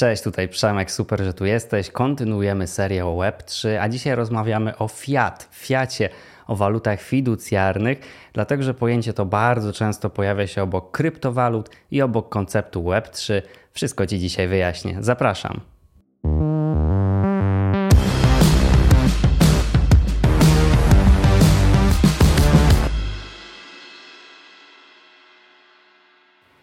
Cześć, tutaj Przemek, super, że tu jesteś. Kontynuujemy serię o Web3, a dzisiaj rozmawiamy o fiat, fiacie, o walutach fiducjarnych, dlatego że pojęcie to bardzo często pojawia się obok kryptowalut i obok konceptu Web3. Wszystko Ci dzisiaj wyjaśnię. Zapraszam.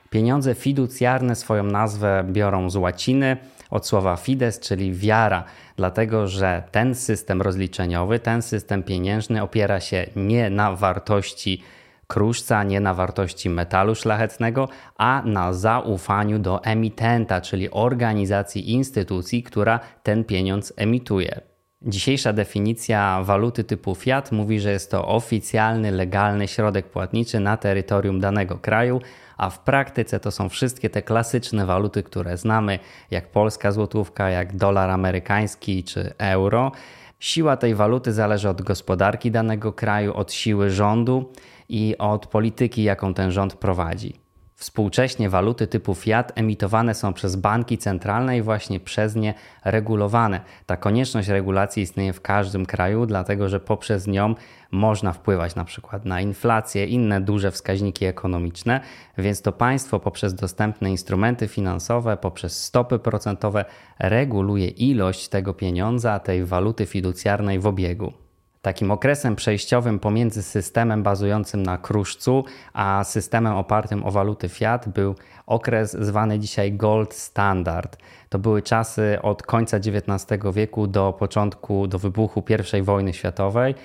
Pieniądze fiducjarne swoją nazwę biorą z łaciny od słowa fides, czyli wiara, dlatego że ten system rozliczeniowy, ten system pieniężny opiera się nie na wartości kruszca, nie na wartości metalu szlachetnego, a na zaufaniu do emitenta, czyli organizacji, instytucji, która ten pieniądz emituje. Dzisiejsza definicja waluty typu fiat mówi, że jest to oficjalny, legalny środek płatniczy na terytorium danego kraju, a w praktyce to są wszystkie te klasyczne waluty, które znamy, jak polska złotówka, jak dolar amerykański czy euro. Siła tej waluty zależy od gospodarki danego kraju, od siły rządu i od polityki, jaką ten rząd prowadzi. Współcześnie waluty typu fiat emitowane są przez banki centralne i właśnie przez nie regulowane. Ta konieczność regulacji istnieje w każdym kraju, dlatego że poprzez nią można wpływać na przykład na inflację, inne duże wskaźniki ekonomiczne, więc to państwo poprzez dostępne instrumenty finansowe, poprzez stopy procentowe reguluje ilość tego pieniądza, tej waluty fiducjarnej w obiegu. Takim okresem przejściowym pomiędzy systemem bazującym na kruszcu, a systemem opartym o waluty fiat był okres zwany dzisiaj Gold Standard. To były czasy od końca XIX wieku do początku, do wybuchu I wojny światowej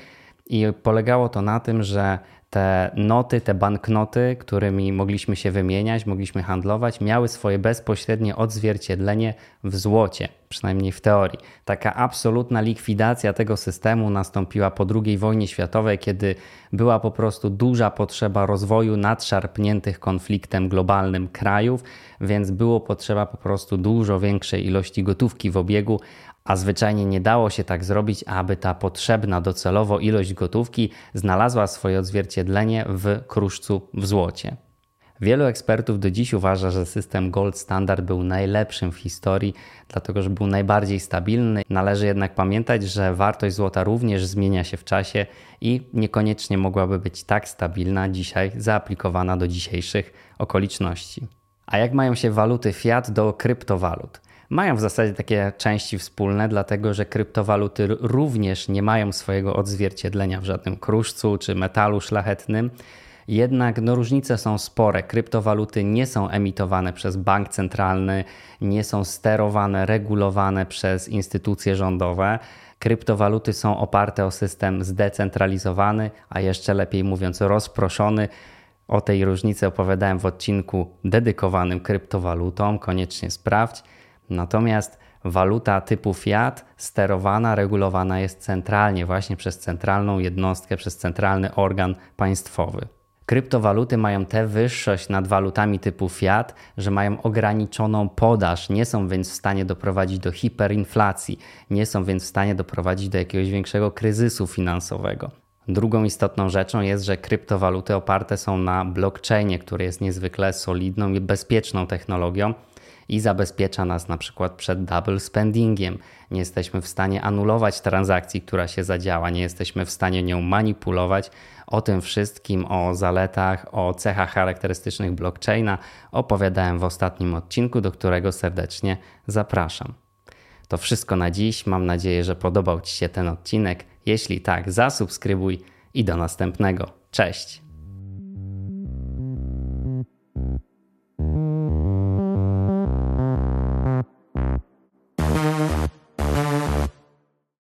i polegało to na tym, że te noty, te banknoty, którymi mogliśmy się wymieniać, mogliśmy handlować, miały swoje bezpośrednie odzwierciedlenie w złocie, przynajmniej w teorii. Taka absolutna likwidacja tego systemu nastąpiła po II wojnie światowej, kiedy była po prostu duża potrzeba rozwoju nadszarpniętych konfliktem globalnym krajów, więc było potrzeba po prostu dużo większej ilości gotówki w obiegu, a zwyczajnie nie dało się tak zrobić, aby ta potrzebna docelowo ilość gotówki znalazła swoje odzwierciedlenie w kruszcu w złocie. Wielu ekspertów do dziś uważa, że system Gold Standard był najlepszym w historii, dlatego że był najbardziej stabilny. Należy jednak pamiętać, że wartość złota również zmienia się w czasie i niekoniecznie mogłaby być tak stabilna dzisiaj, zaaplikowana do dzisiejszych okoliczności. A jak mają się waluty fiat do kryptowalut? Mają w zasadzie takie części wspólne, dlatego że kryptowaluty również nie mają swojego odzwierciedlenia w żadnym kruszcu czy metalu szlachetnym. Jednak no, różnice są spore. Kryptowaluty nie są emitowane przez bank centralny, nie są sterowane, regulowane przez instytucje rządowe. Kryptowaluty są oparte o system zdecentralizowany, a jeszcze lepiej mówiąc rozproszony. O tej różnicy opowiadałem w odcinku dedykowanym kryptowalutom, koniecznie sprawdź. Natomiast waluta typu fiat sterowana, regulowana jest centralnie, właśnie przez centralną jednostkę, przez centralny organ państwowy. Kryptowaluty mają tę wyższość nad walutami typu fiat, że mają ograniczoną podaż, nie są więc w stanie doprowadzić do hiperinflacji, nie są więc w stanie doprowadzić do jakiegoś większego kryzysu finansowego. Drugą istotną rzeczą jest, że kryptowaluty oparte są na blockchainie, który jest niezwykle solidną i bezpieczną technologią, i zabezpiecza nas na przykład przed double spendingiem. Nie jesteśmy w stanie anulować transakcji, która się zadziała, nie jesteśmy w stanie nią manipulować. O tym wszystkim, o zaletach, o cechach charakterystycznych blockchaina opowiadałem w ostatnim odcinku, do którego serdecznie zapraszam. To wszystko na dziś. Mam nadzieję, że podobał Ci się ten odcinek. Jeśli tak, zasubskrybuj i do następnego. Cześć!